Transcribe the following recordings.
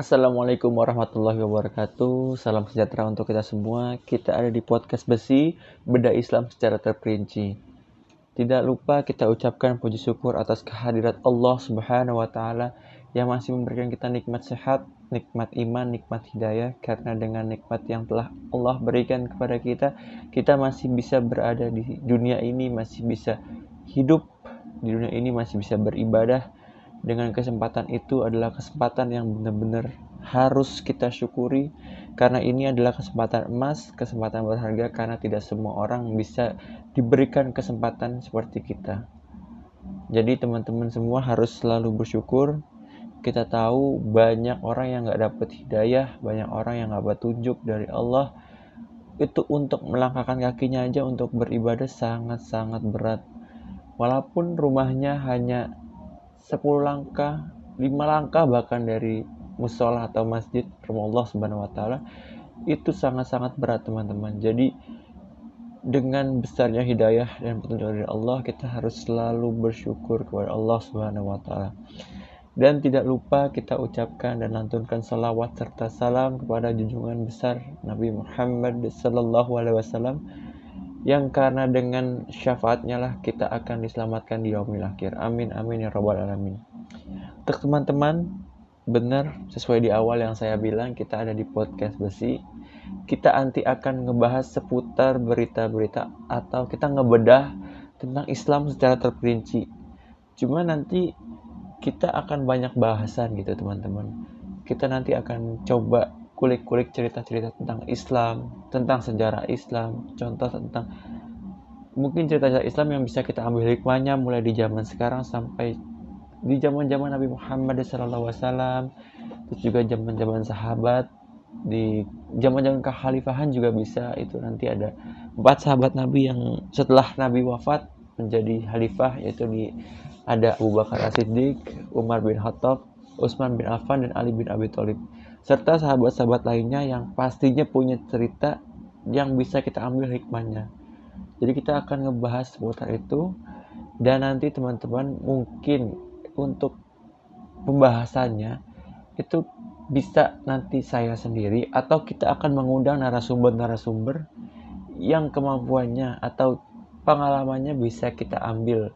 Assalamualaikum warahmatullahi wabarakatuh. Salam sejahtera untuk kita semua. Kita ada di podcast besi, beda Islam secara terperinci. Tidak lupa kita ucapkan puji syukur atas kehadirat Allah Subhanahu wa taala yang masih memberikan kita nikmat sehat, nikmat iman, nikmat hidayah karena dengan nikmat yang telah Allah berikan kepada kita, kita masih bisa berada di dunia ini, masih bisa hidup di dunia ini, masih bisa beribadah dengan kesempatan itu adalah kesempatan yang benar-benar harus kita syukuri karena ini adalah kesempatan emas, kesempatan berharga karena tidak semua orang bisa diberikan kesempatan seperti kita. Jadi teman-teman semua harus selalu bersyukur. Kita tahu banyak orang yang nggak dapat hidayah, banyak orang yang nggak dapat tunjuk dari Allah. Itu untuk melangkahkan kakinya aja untuk beribadah sangat-sangat berat. Walaupun rumahnya hanya 10 langkah, 5 langkah bahkan dari musola atau masjid rumah Allah Subhanahu wa taala itu sangat-sangat berat teman-teman. Jadi dengan besarnya hidayah dan petunjuk dari Allah, kita harus selalu bersyukur kepada Allah Subhanahu wa taala. Dan tidak lupa kita ucapkan dan lantunkan salawat serta salam kepada junjungan besar Nabi Muhammad sallallahu alaihi wasallam yang karena dengan syafaatnya lah kita akan diselamatkan di yaumil akhir. Amin amin ya rabbal alamin. Untuk teman-teman, benar sesuai di awal yang saya bilang kita ada di podcast besi. Kita nanti akan ngebahas seputar berita-berita atau kita ngebedah tentang Islam secara terperinci. Cuma nanti kita akan banyak bahasan gitu teman-teman. Kita nanti akan coba kulik-kulik cerita-cerita tentang Islam, tentang sejarah Islam, contoh tentang mungkin cerita-cerita Islam yang bisa kita ambil hikmahnya mulai di zaman sekarang sampai di zaman-zaman Nabi Muhammad SAW, terus juga zaman-zaman sahabat, di zaman-zaman kekhalifahan juga bisa. Itu nanti ada empat sahabat Nabi yang setelah Nabi wafat menjadi khalifah yaitu di ada Abu Bakar As-Siddiq, Umar bin Khattab, Utsman bin Affan dan Ali bin Abi Thalib serta sahabat-sahabat lainnya yang pastinya punya cerita yang bisa kita ambil hikmahnya. Jadi kita akan ngebahas seputar itu dan nanti teman-teman mungkin untuk pembahasannya itu bisa nanti saya sendiri atau kita akan mengundang narasumber-narasumber yang kemampuannya atau pengalamannya bisa kita ambil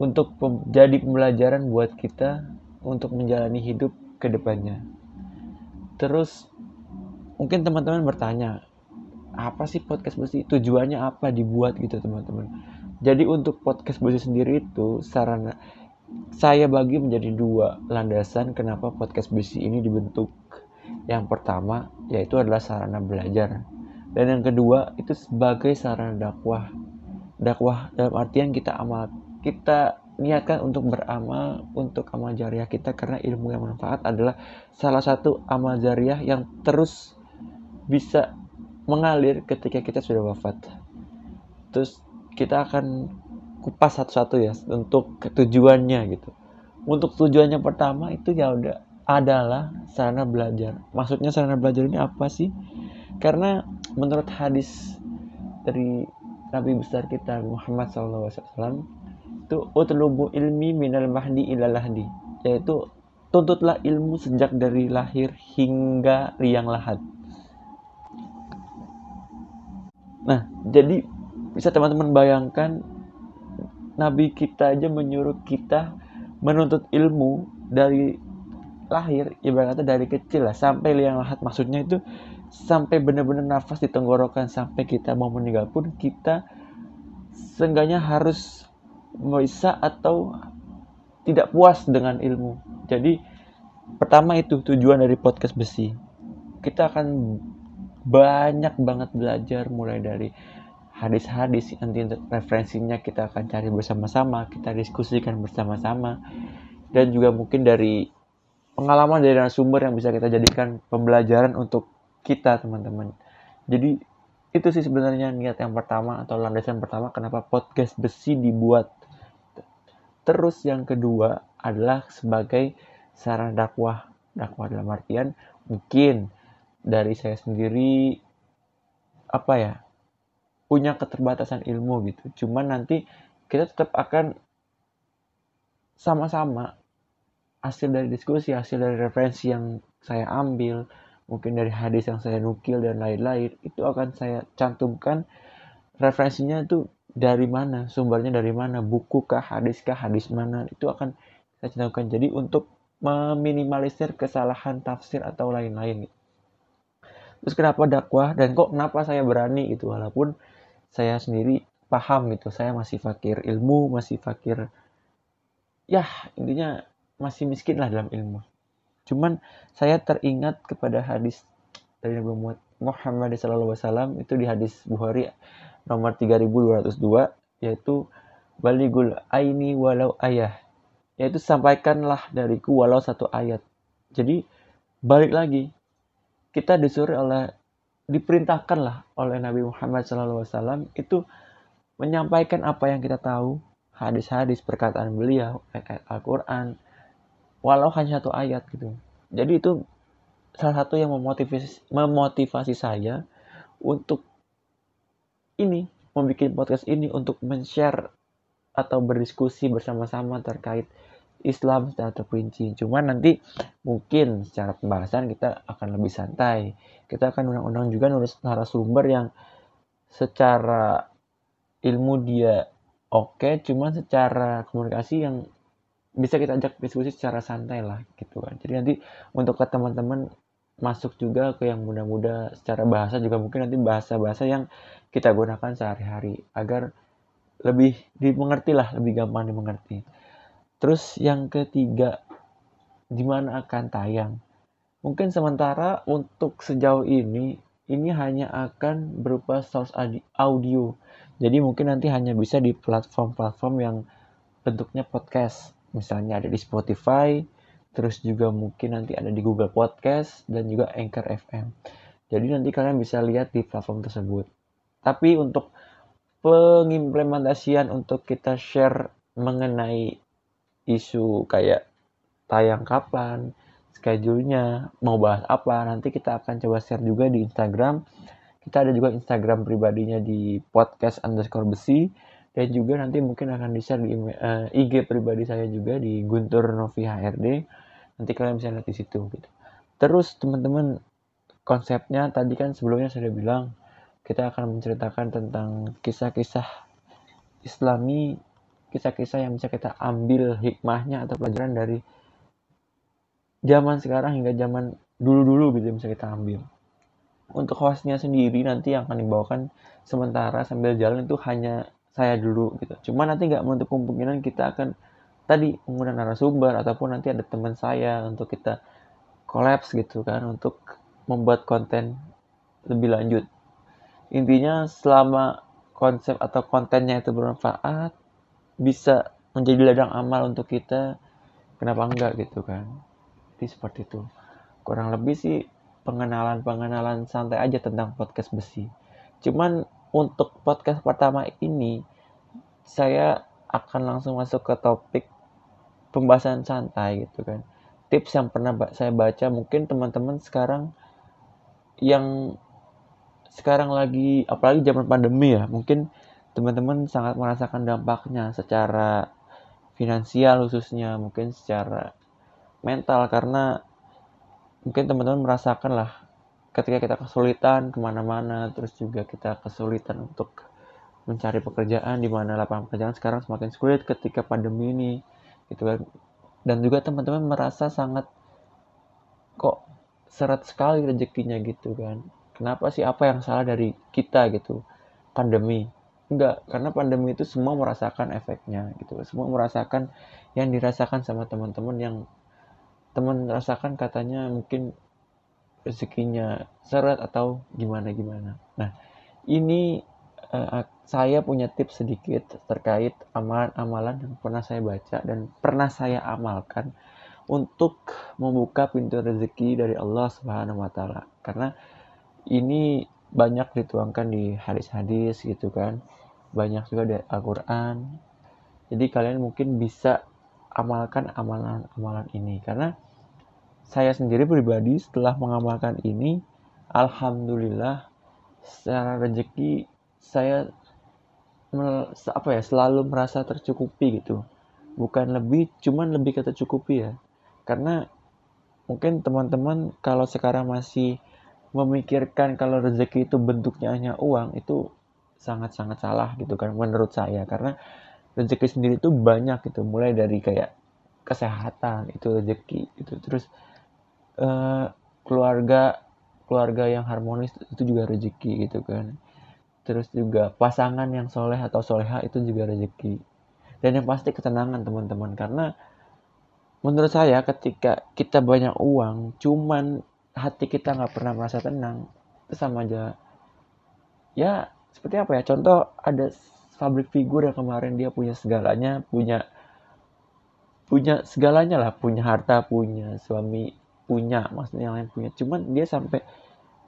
untuk jadi pembelajaran buat kita untuk menjalani hidup ke depannya. Terus mungkin teman-teman bertanya, apa sih podcast besi? Tujuannya apa dibuat gitu teman-teman? Jadi untuk podcast besi sendiri itu sarana saya bagi menjadi dua landasan kenapa podcast besi ini dibentuk. Yang pertama yaitu adalah sarana belajar. Dan yang kedua itu sebagai sarana dakwah. Dakwah dalam artian kita amal kita niatkan untuk beramal untuk amal jariah kita karena ilmu yang bermanfaat adalah salah satu amal jariah yang terus bisa mengalir ketika kita sudah wafat. Terus kita akan kupas satu-satu ya untuk tujuannya gitu. Untuk tujuannya pertama itu ya udah adalah sarana belajar. Maksudnya sarana belajar ini apa sih? Karena menurut hadis dari Nabi besar kita Muhammad SAW itu utlubu ilmi minal mahdi ilal lahdi. Yaitu tuntutlah ilmu sejak dari lahir hingga liang lahat. Nah jadi bisa teman-teman bayangkan Nabi kita aja menyuruh kita menuntut ilmu dari lahir ibaratnya dari kecil lah sampai liang lahat. Maksudnya itu sampai benar-benar nafas di tenggorokan sampai kita mau meninggal pun kita seenggaknya harus bisa atau tidak puas dengan ilmu. Jadi pertama itu tujuan dari podcast besi. Kita akan banyak banget belajar mulai dari hadis-hadis nanti referensinya kita akan cari bersama-sama, kita diskusikan bersama-sama dan juga mungkin dari pengalaman dari sumber yang bisa kita jadikan pembelajaran untuk kita teman-teman. Jadi itu sih sebenarnya niat yang pertama atau landasan pertama kenapa podcast besi dibuat Terus yang kedua adalah sebagai sarana dakwah. Dakwah dalam artian mungkin dari saya sendiri apa ya punya keterbatasan ilmu gitu. Cuman nanti kita tetap akan sama-sama hasil dari diskusi, hasil dari referensi yang saya ambil mungkin dari hadis yang saya nukil dan lain-lain itu akan saya cantumkan referensinya itu dari mana? Sumbernya dari mana? Buku kah hadis kah hadis mana? Itu akan saya cantumkan jadi untuk meminimalisir kesalahan tafsir atau lain-lain. Terus kenapa dakwah? Dan kok kenapa saya berani itu walaupun saya sendiri paham gitu saya masih fakir ilmu masih fakir ya intinya masih miskin lah dalam ilmu. Cuman saya teringat kepada hadis dari Nabi Muhammad SAW itu di hadis Bukhari nomor 3202 yaitu baligul aini walau ayah. Yaitu sampaikanlah dariku walau satu ayat. Jadi balik lagi. Kita disuruh oleh diperintahkan lah oleh Nabi Muhammad SAW itu menyampaikan apa yang kita tahu hadis-hadis perkataan beliau ayat Al-Quran walau hanya satu ayat gitu. Jadi itu salah satu yang memotivasi memotivasi saya untuk ini membuat podcast ini untuk men-share atau berdiskusi bersama-sama terkait Islam secara terperinci. Cuma nanti mungkin secara pembahasan kita akan lebih santai. Kita akan undang-undang juga nulis narasumber yang secara ilmu dia oke, okay, cuman secara komunikasi yang bisa kita ajak diskusi secara santai lah gitu kan jadi nanti untuk ke teman-teman masuk juga ke yang muda-muda. Secara bahasa juga mungkin nanti bahasa-bahasa yang kita gunakan sehari-hari agar lebih dimengerti lah lebih gampang dimengerti. Terus yang ketiga di mana akan tayang? Mungkin sementara untuk sejauh ini ini hanya akan berupa source audio. Jadi mungkin nanti hanya bisa di platform-platform yang bentuknya podcast. Misalnya ada di Spotify, terus juga mungkin nanti ada di Google Podcast dan juga Anchor FM. Jadi nanti kalian bisa lihat di platform tersebut. Tapi untuk pengimplementasian untuk kita share mengenai isu kayak tayang kapan, schedule-nya, mau bahas apa, nanti kita akan coba share juga di Instagram. Kita ada juga Instagram pribadinya di podcast underscore besi dan juga nanti mungkin akan di share di uh, eh, IG pribadi saya juga di Guntur Novi HRD nanti kalian bisa lihat di situ gitu terus teman-teman konsepnya tadi kan sebelumnya sudah bilang kita akan menceritakan tentang kisah-kisah islami kisah-kisah yang bisa kita ambil hikmahnya atau pelajaran dari zaman sekarang hingga zaman dulu-dulu gitu bisa kita ambil untuk hostnya sendiri nanti yang akan dibawakan sementara sambil jalan itu hanya saya dulu gitu. Cuma nanti nggak menutup kemungkinan kita akan tadi menggunakan narasumber ataupun nanti ada teman saya untuk kita kolaps gitu kan untuk membuat konten lebih lanjut. Intinya selama konsep atau kontennya itu bermanfaat bisa menjadi ladang amal untuk kita kenapa enggak gitu kan. Jadi seperti itu. Kurang lebih sih pengenalan-pengenalan santai aja tentang podcast besi. Cuman untuk podcast pertama ini saya akan langsung masuk ke topik pembahasan santai gitu kan. Tips yang pernah saya baca mungkin teman-teman sekarang yang sekarang lagi apalagi zaman pandemi ya, mungkin teman-teman sangat merasakan dampaknya secara finansial khususnya, mungkin secara mental karena mungkin teman-teman merasakan lah ketika kita kesulitan ke mana-mana terus juga kita kesulitan untuk mencari pekerjaan di mana lapangan pekerjaan sekarang semakin sulit ketika pandemi ini gitu kan. Dan juga teman-teman merasa sangat kok seret sekali rezekinya gitu kan. Kenapa sih apa yang salah dari kita gitu? Pandemi. Enggak karena pandemi itu semua merasakan efeknya gitu. Semua merasakan yang dirasakan sama teman-teman yang teman rasakan katanya mungkin rezekinya seret atau gimana gimana. Nah, ini uh, saya punya tips sedikit terkait amalan-amalan yang pernah saya baca dan pernah saya amalkan untuk membuka pintu rezeki dari Allah Subhanahu wa taala. Karena ini banyak dituangkan di hadis-hadis gitu kan. Banyak juga di Al-Qur'an. Jadi kalian mungkin bisa amalkan amalan-amalan ini karena saya sendiri pribadi setelah mengamalkan ini alhamdulillah secara rezeki saya apa ya selalu merasa tercukupi gitu. Bukan lebih cuman lebih kata cukupi ya. Karena mungkin teman-teman kalau sekarang masih memikirkan kalau rezeki itu bentuknya hanya uang itu sangat-sangat salah gitu kan menurut saya. Karena rezeki sendiri itu banyak gitu mulai dari kayak kesehatan itu rezeki itu terus uh, keluarga keluarga yang harmonis itu juga rezeki gitu kan terus juga pasangan yang soleh atau soleha itu juga rezeki. Dan yang pasti ketenangan teman-teman. Karena menurut saya ketika kita banyak uang cuman hati kita nggak pernah merasa tenang itu sama aja. Ya seperti apa ya? Contoh ada public figure yang kemarin dia punya segalanya punya punya segalanya lah. Punya harta punya suami punya maksudnya yang lain punya. Cuman dia sampai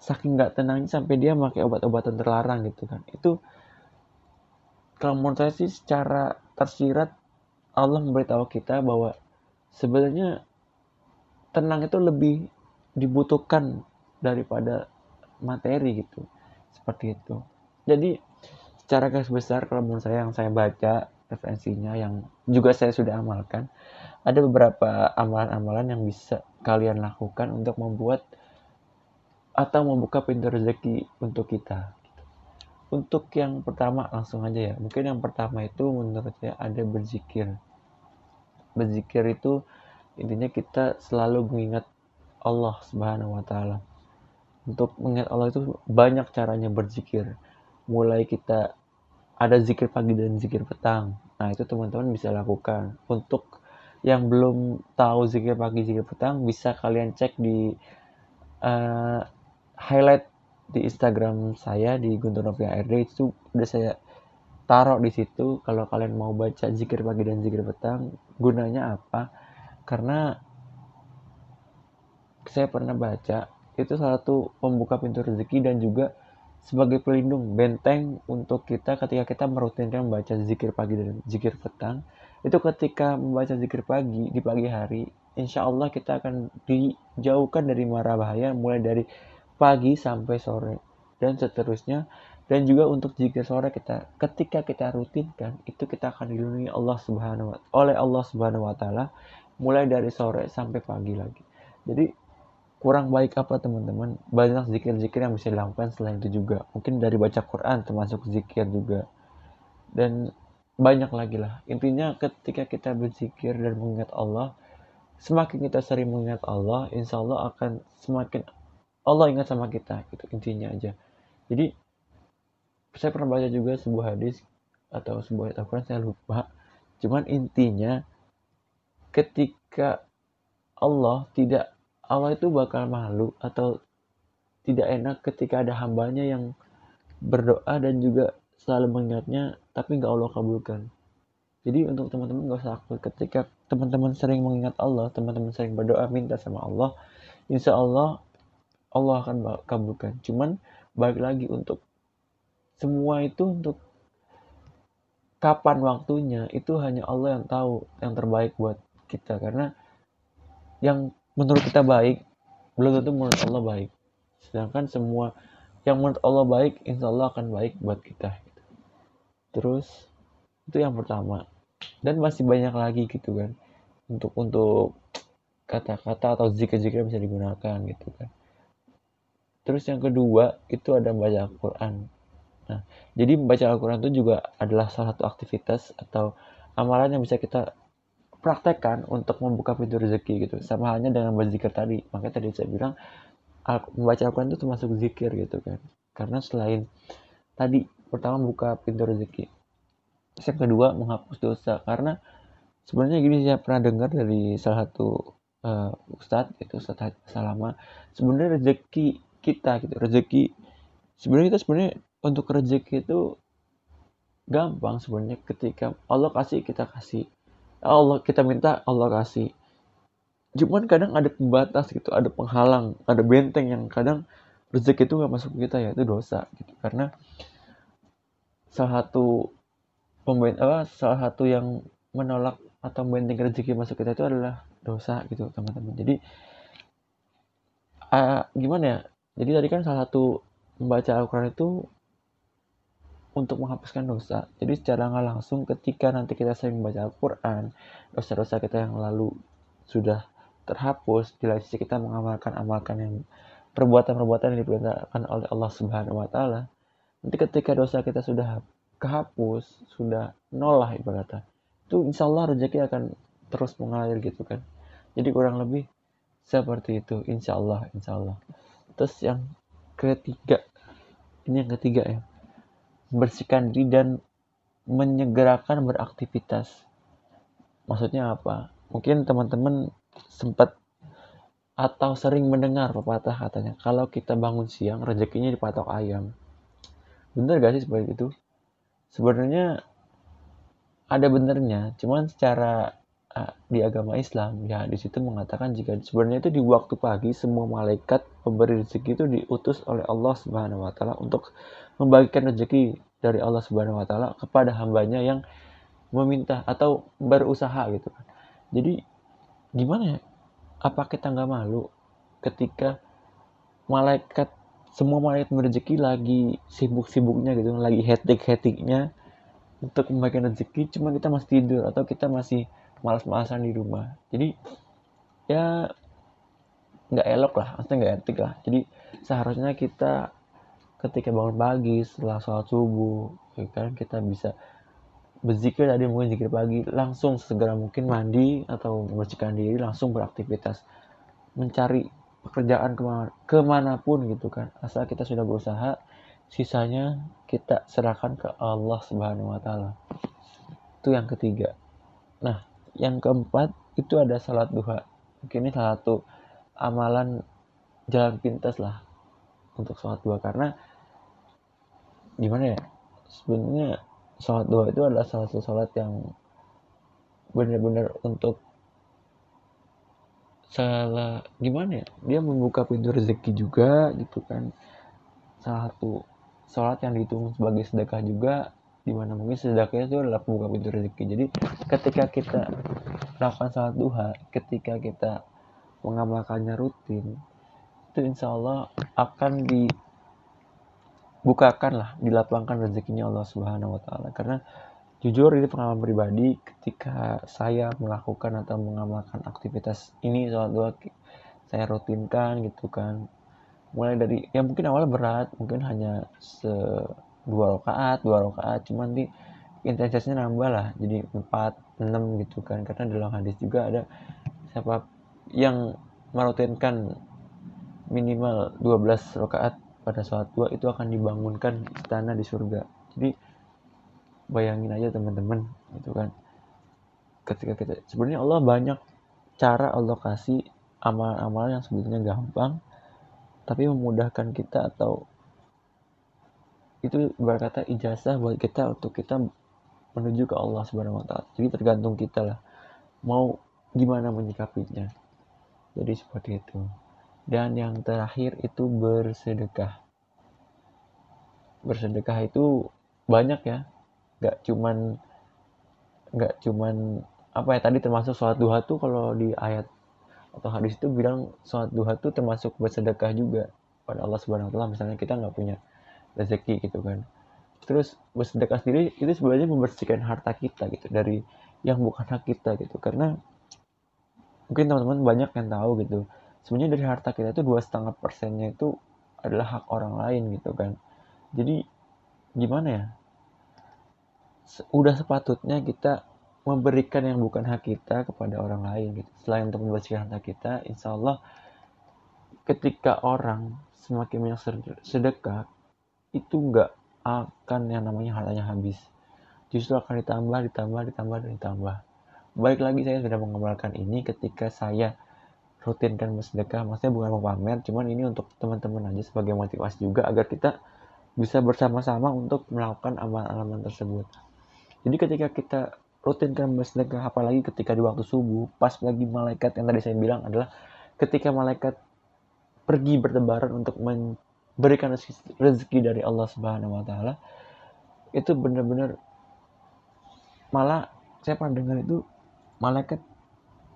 saking nggak tenangnya sampai dia pakai obat-obatan terlarang gitu kan. Itu kalau menurut saya sih secara tersirat Allah memberitahu kita bahwa sebenarnya tenang itu lebih dibutuhkan daripada materi gitu seperti itu. Jadi secara garis besar kalau menurut saya yang saya baca referensinya yang juga saya sudah amalkan ada beberapa amalan-amalan yang bisa kalian lakukan untuk membuat atau membuka pintu rezeki untuk kita. Untuk yang pertama langsung aja ya. Mungkin yang pertama itu menurut saya ada berzikir. Berzikir itu intinya kita selalu mengingat Allah Subhanahu wa taala. Untuk mengingat Allah itu banyak caranya berzikir. Mulai kita ada zikir pagi dan zikir petang. Nah, itu teman-teman bisa lakukan. Untuk yang belum tahu zikir pagi, zikir petang, bisa kalian cek di uh, highlight di Instagram saya di Guntur Novia RD itu udah saya taruh di situ. Kalau kalian mau baca zikir pagi dan zikir petang gunanya apa? Karena saya pernah baca itu salah satu pembuka pintu rezeki dan juga sebagai pelindung benteng untuk kita ketika kita merutinkan membaca zikir pagi dan zikir petang. Itu ketika membaca zikir pagi di pagi hari insya Allah kita akan dijauhkan dari mara bahaya mulai dari pagi sampai sore dan seterusnya dan juga untuk jika sore kita ketika kita rutinkan itu kita akan dilindungi Allah Subhanahu wa oleh Allah Subhanahu wa taala mulai dari sore sampai pagi lagi. Jadi kurang baik apa teman-teman? Banyak zikir-zikir yang bisa dilakukan selain itu juga. Mungkin dari baca Quran termasuk zikir juga. Dan banyak lagi lah. Intinya ketika kita berzikir dan mengingat Allah, semakin kita sering mengingat Allah, insya Allah akan semakin Allah ingat sama kita itu intinya aja. Jadi saya pernah baca juga sebuah hadis atau sebuah ayat Al-Quran saya lupa. Cuman intinya ketika Allah tidak Allah itu bakal malu atau tidak enak ketika ada hambanya yang berdoa dan juga selalu mengingatnya tapi nggak Allah kabulkan. Jadi untuk teman-teman gak usah takut. Ketika teman-teman sering mengingat Allah teman-teman sering berdoa minta sama Allah insya Allah Allah akan kabulkan. Cuman balik lagi untuk semua itu untuk kapan waktunya itu hanya Allah yang tahu yang terbaik buat kita karena yang menurut kita baik belum tentu menurut Allah baik. Sedangkan semua yang menurut Allah baik, insya Allah akan baik buat kita. Terus itu yang pertama. Dan masih banyak lagi gitu kan untuk untuk kata-kata atau zikir-zikir bisa digunakan gitu kan. Terus yang kedua itu ada membaca Al-Quran. Nah, jadi membaca Al-Quran itu juga adalah salah satu aktivitas atau amalan yang bisa kita praktekkan untuk membuka pintu rezeki gitu. Sama halnya dengan berzikir tadi. Makanya tadi saya bilang membaca Al-Quran itu termasuk zikir gitu kan. Karena selain tadi pertama buka pintu rezeki. Yang kedua menghapus dosa karena sebenarnya gini saya pernah dengar dari salah satu uh, ustadz itu Ustadz Salama sebenarnya rezeki kita gitu. Rezeki sebenarnya kita sebenarnya untuk rezeki itu gampang sebenarnya ketika Allah kasih kita kasih. Allah kita minta Allah kasih. Cuman kadang ada pembatas gitu ada penghalang ada benteng yang kadang rezeki itu nggak masuk ke kita ya itu dosa gitu. Karena salah satu pembent apa salah satu yang menolak atau benteng rezeki masuk kita itu adalah dosa gitu teman-teman. Jadi uh, gimana ya jadi tadi kan salah satu membaca Al-Quran itu untuk menghapuskan dosa. Jadi secara nggak langsung ketika nanti kita sering membaca Al-Quran, dosa-dosa kita yang lalu sudah terhapus di sisi kita mengamalkan amalkan yang perbuatan-perbuatan yang diperintahkan oleh Allah Subhanahu wa taala nanti ketika dosa kita sudah kehapus sudah nol lah ibaratnya itu insya Allah rezeki akan terus mengalir gitu kan jadi kurang lebih seperti itu insya Allah insya Allah terus yang ketiga. Ini yang ketiga ya. Membersihkan diri dan menyegerakan beraktivitas. Maksudnya apa? Mungkin teman-teman sempat atau sering mendengar pepatah katanya kalau kita bangun siang rezekinya dipatok ayam. Bener gak sih seperti itu? Sebenarnya ada benernya cuman secara di agama Islam ya di situ mengatakan jika sebenarnya itu di waktu pagi semua malaikat pemberi rezeki itu diutus oleh Allah Subhanahu wa taala untuk membagikan rezeki dari Allah Subhanahu wa taala kepada hambanya yang meminta atau berusaha gitu kan. Jadi gimana ya? Apa kita nggak malu ketika malaikat semua malaikat rezeki lagi sibuk-sibuknya gitu lagi hetik-hetiknya untuk membagikan rezeki cuma kita masih tidur atau kita masih malas-malasan di rumah. Jadi ya nggak elok lah maksudnya nggak etik lah. Jadi seharusnya kita ketika bangun pagi setelah sholat subuh ya kan kita bisa berzikir tadi mungkin zikir pagi langsung segera mungkin mandi atau membersihkan diri langsung beraktivitas. Mencari pekerjaan ke mana, ke mana pun gitu kan. Asal kita sudah berusaha sisanya kita serahkan ke Allah Subhanahu Wa Taala. Itu yang ketiga. Nah yang keempat itu ada salat duha. Mungkin ini salah satu amalan jalan pintas lah untuk sholat duha. Karena gimana ya sebenarnya sholat duha itu adalah salah satu sholat yang benar-benar untuk salah gimana ya dia membuka pintu rezeki juga gitu kan. Salah satu sholat yang dihitung sebagai sedekah juga di mana mungkin sedekahnya itu adalah membuka pintu rezeki. Jadi ketika kita melakukan sholat duha ketika kita mengamalkannya rutin itu insya Allah akan dibukakan lah dilapangkan rezekinya Allah Subhanahu Wa Taala. Karena Jujur ini pengalaman pribadi ketika saya melakukan atau mengamalkan aktivitas ini sholat dua saya rutinkan gitu kan. Mulai dari ya mungkin awalnya berat mungkin hanya se dua rakaat dua rakaat. Cuman di intensitasnya nambah lah jadi empat enam gitu kan. Karena dalam hadis juga ada siapa yang merutinkan minimal 12 rakaat pada sholat dua itu akan dibangunkan istana di surga. Jadi bayangin aja teman-teman gitu kan. Ketika kita sebenarnya Allah banyak cara Allah kasih amal-amal yang sebetulnya gampang tapi memudahkan kita atau itu berkata ijazah buat kita untuk kita menuju ke Allah Subhanahu wa taala. Jadi tergantung kita lah mau gimana menyikapinya. Jadi seperti itu. Dan yang terakhir itu bersedekah. Bersedekah itu banyak ya nggak cuman nggak cuman apa ya tadi termasuk sholat duha tuh kalau di ayat atau hadis itu bilang sholat duha tuh termasuk bersedekah juga pada Allah Subhanahu Wa Taala misalnya kita nggak punya rezeki gitu kan. Terus bersedekah sendiri itu sebenarnya membersihkan harta kita gitu dari yang bukan hak kita gitu. Karena mungkin teman-teman banyak yang tahu gitu sebenarnya dari harta kita itu dua setengah persennya itu adalah hak orang lain gitu kan. Jadi gimana ya? Udah sepatutnya kita memberikan yang bukan hak kita kepada orang lain gitu. Selain untuk membersihkan harta kita, insya Allah ketika orang semakin banyak sedekah itu nggak akan yang namanya hartanya habis. Justru akan ditambah, ditambah, ditambah, dan ditambah. Baik lagi saya sudah mengamalkan ini ketika saya rutinkan bersedekah. Maksudnya bukan mau pamer, cuman ini untuk teman-teman aja sebagai motivasi juga agar kita bisa bersama-sama untuk melakukan amal-amal tersebut. Jadi ketika kita rutinkan bersedekah apalagi ketika di waktu subuh pas lagi malaikat yang tadi saya bilang adalah ketika malaikat pergi bertebaran untuk memberikan rezeki dari Allah Subhanahu wa taala itu benar-benar malah saya pernah dengar itu malaikat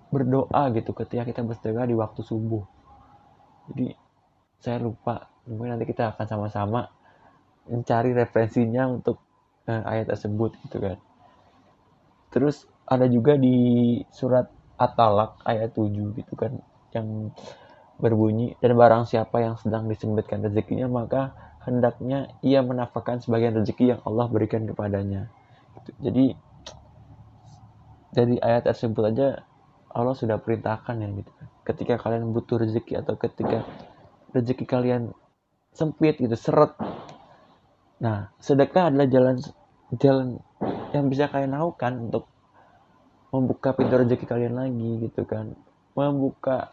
berdoa gitu ketika kita bersedekah di waktu subuh. Jadi saya lupa mungkin nanti kita akan sama-sama mencari referensinya untuk uh, ayat tersebut gitu kan terus ada juga di surat At-Talak ayat 7 gitu kan yang berbunyi dan barang siapa yang sedang disempitkan rezekinya maka hendaknya ia menafkahkan sebagian rezeki yang Allah berikan kepadanya. Gitu. Jadi dari ayat tersebut aja Allah sudah perintahkan ya gitu. Ketika kalian butuh rezeki atau ketika rezeki kalian sempit gitu seret. Nah, sedekah adalah jalan jalan yang bisa kalian lakukan untuk membuka pintu rezeki kalian lagi gitu kan membuka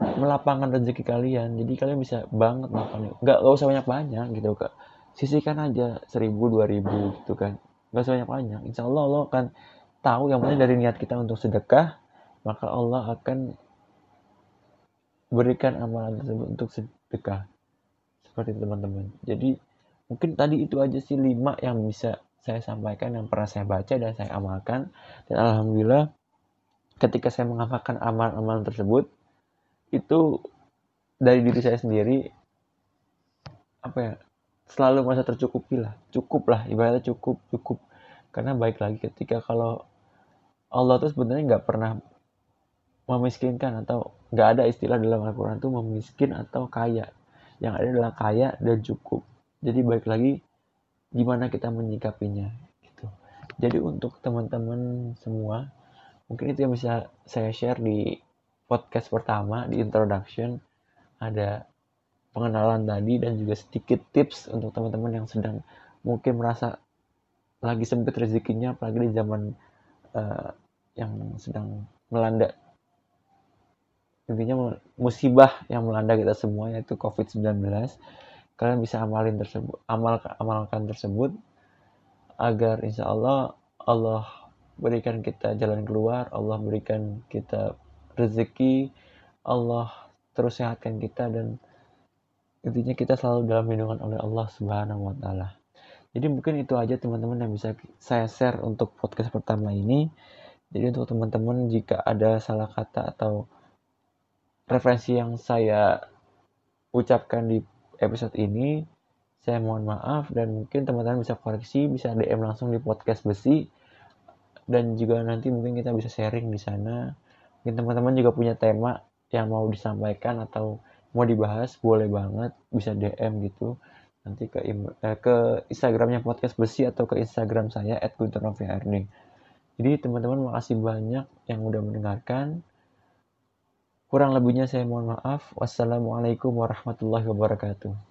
melapangkan rezeki kalian. Jadi kalian bisa banget makan nggak nggak usah banyak banyak gitu kak. Sisihkan aja seribu dua ribu gitu kan. Nggak usah banyak banyak. Insya Allah Allah akan tahu yang penting dari niat kita untuk sedekah maka Allah akan berikan amalan tersebut untuk sedekah. Seperti teman-teman. Jadi mungkin tadi itu aja sih lima yang bisa saya sampaikan yang pernah saya baca dan saya amalkan. Dan alhamdulillah ketika saya mengamalkan amalan-amalan tersebut itu dari diri saya sendiri apa ya selalu merasa tercukupi lah. Cukup lah ibaratnya cukup cukup. Karena baik lagi ketika kalau Allah tuh sebenarnya nggak pernah memiskinkan atau nggak ada istilah dalam Al-Quran tuh memiskin atau kaya. Yang ada adalah kaya dan cukup. Jadi baik lagi gimana kita menyikapinya gitu. Jadi untuk teman-teman semua, mungkin itu yang bisa saya share di podcast pertama di introduction ada pengenalan tadi dan juga sedikit tips untuk teman-teman yang sedang mungkin merasa lagi sempit rezekinya apalagi di zaman uh, yang sedang melanda. Intinya musibah yang melanda kita semua yaitu COVID-19 kalian bisa amalin tersebut amal amalkan tersebut agar insya Allah Allah berikan kita jalan keluar Allah berikan kita rezeki Allah terus sehatkan kita dan intinya kita selalu dalam lindungan oleh Allah Subhanahu wa taala. Jadi mungkin itu aja teman-teman yang bisa saya share untuk podcast pertama ini. Jadi untuk teman-teman jika ada salah kata atau referensi yang saya ucapkan di episode ini. Saya mohon maaf dan mungkin teman-teman bisa koreksi, bisa DM langsung di podcast besi. Dan juga nanti mungkin kita bisa sharing di sana. Mungkin teman-teman juga punya tema yang mau disampaikan atau mau dibahas, boleh banget bisa DM gitu. Nanti ke eh, ke Instagramnya podcast besi atau ke Instagram saya @gunturnoviarning. Jadi teman-teman makasih banyak yang udah mendengarkan. Kurang lebihnya saya mohon maaf. Wassalamualaikum warahmatullahi wabarakatuh.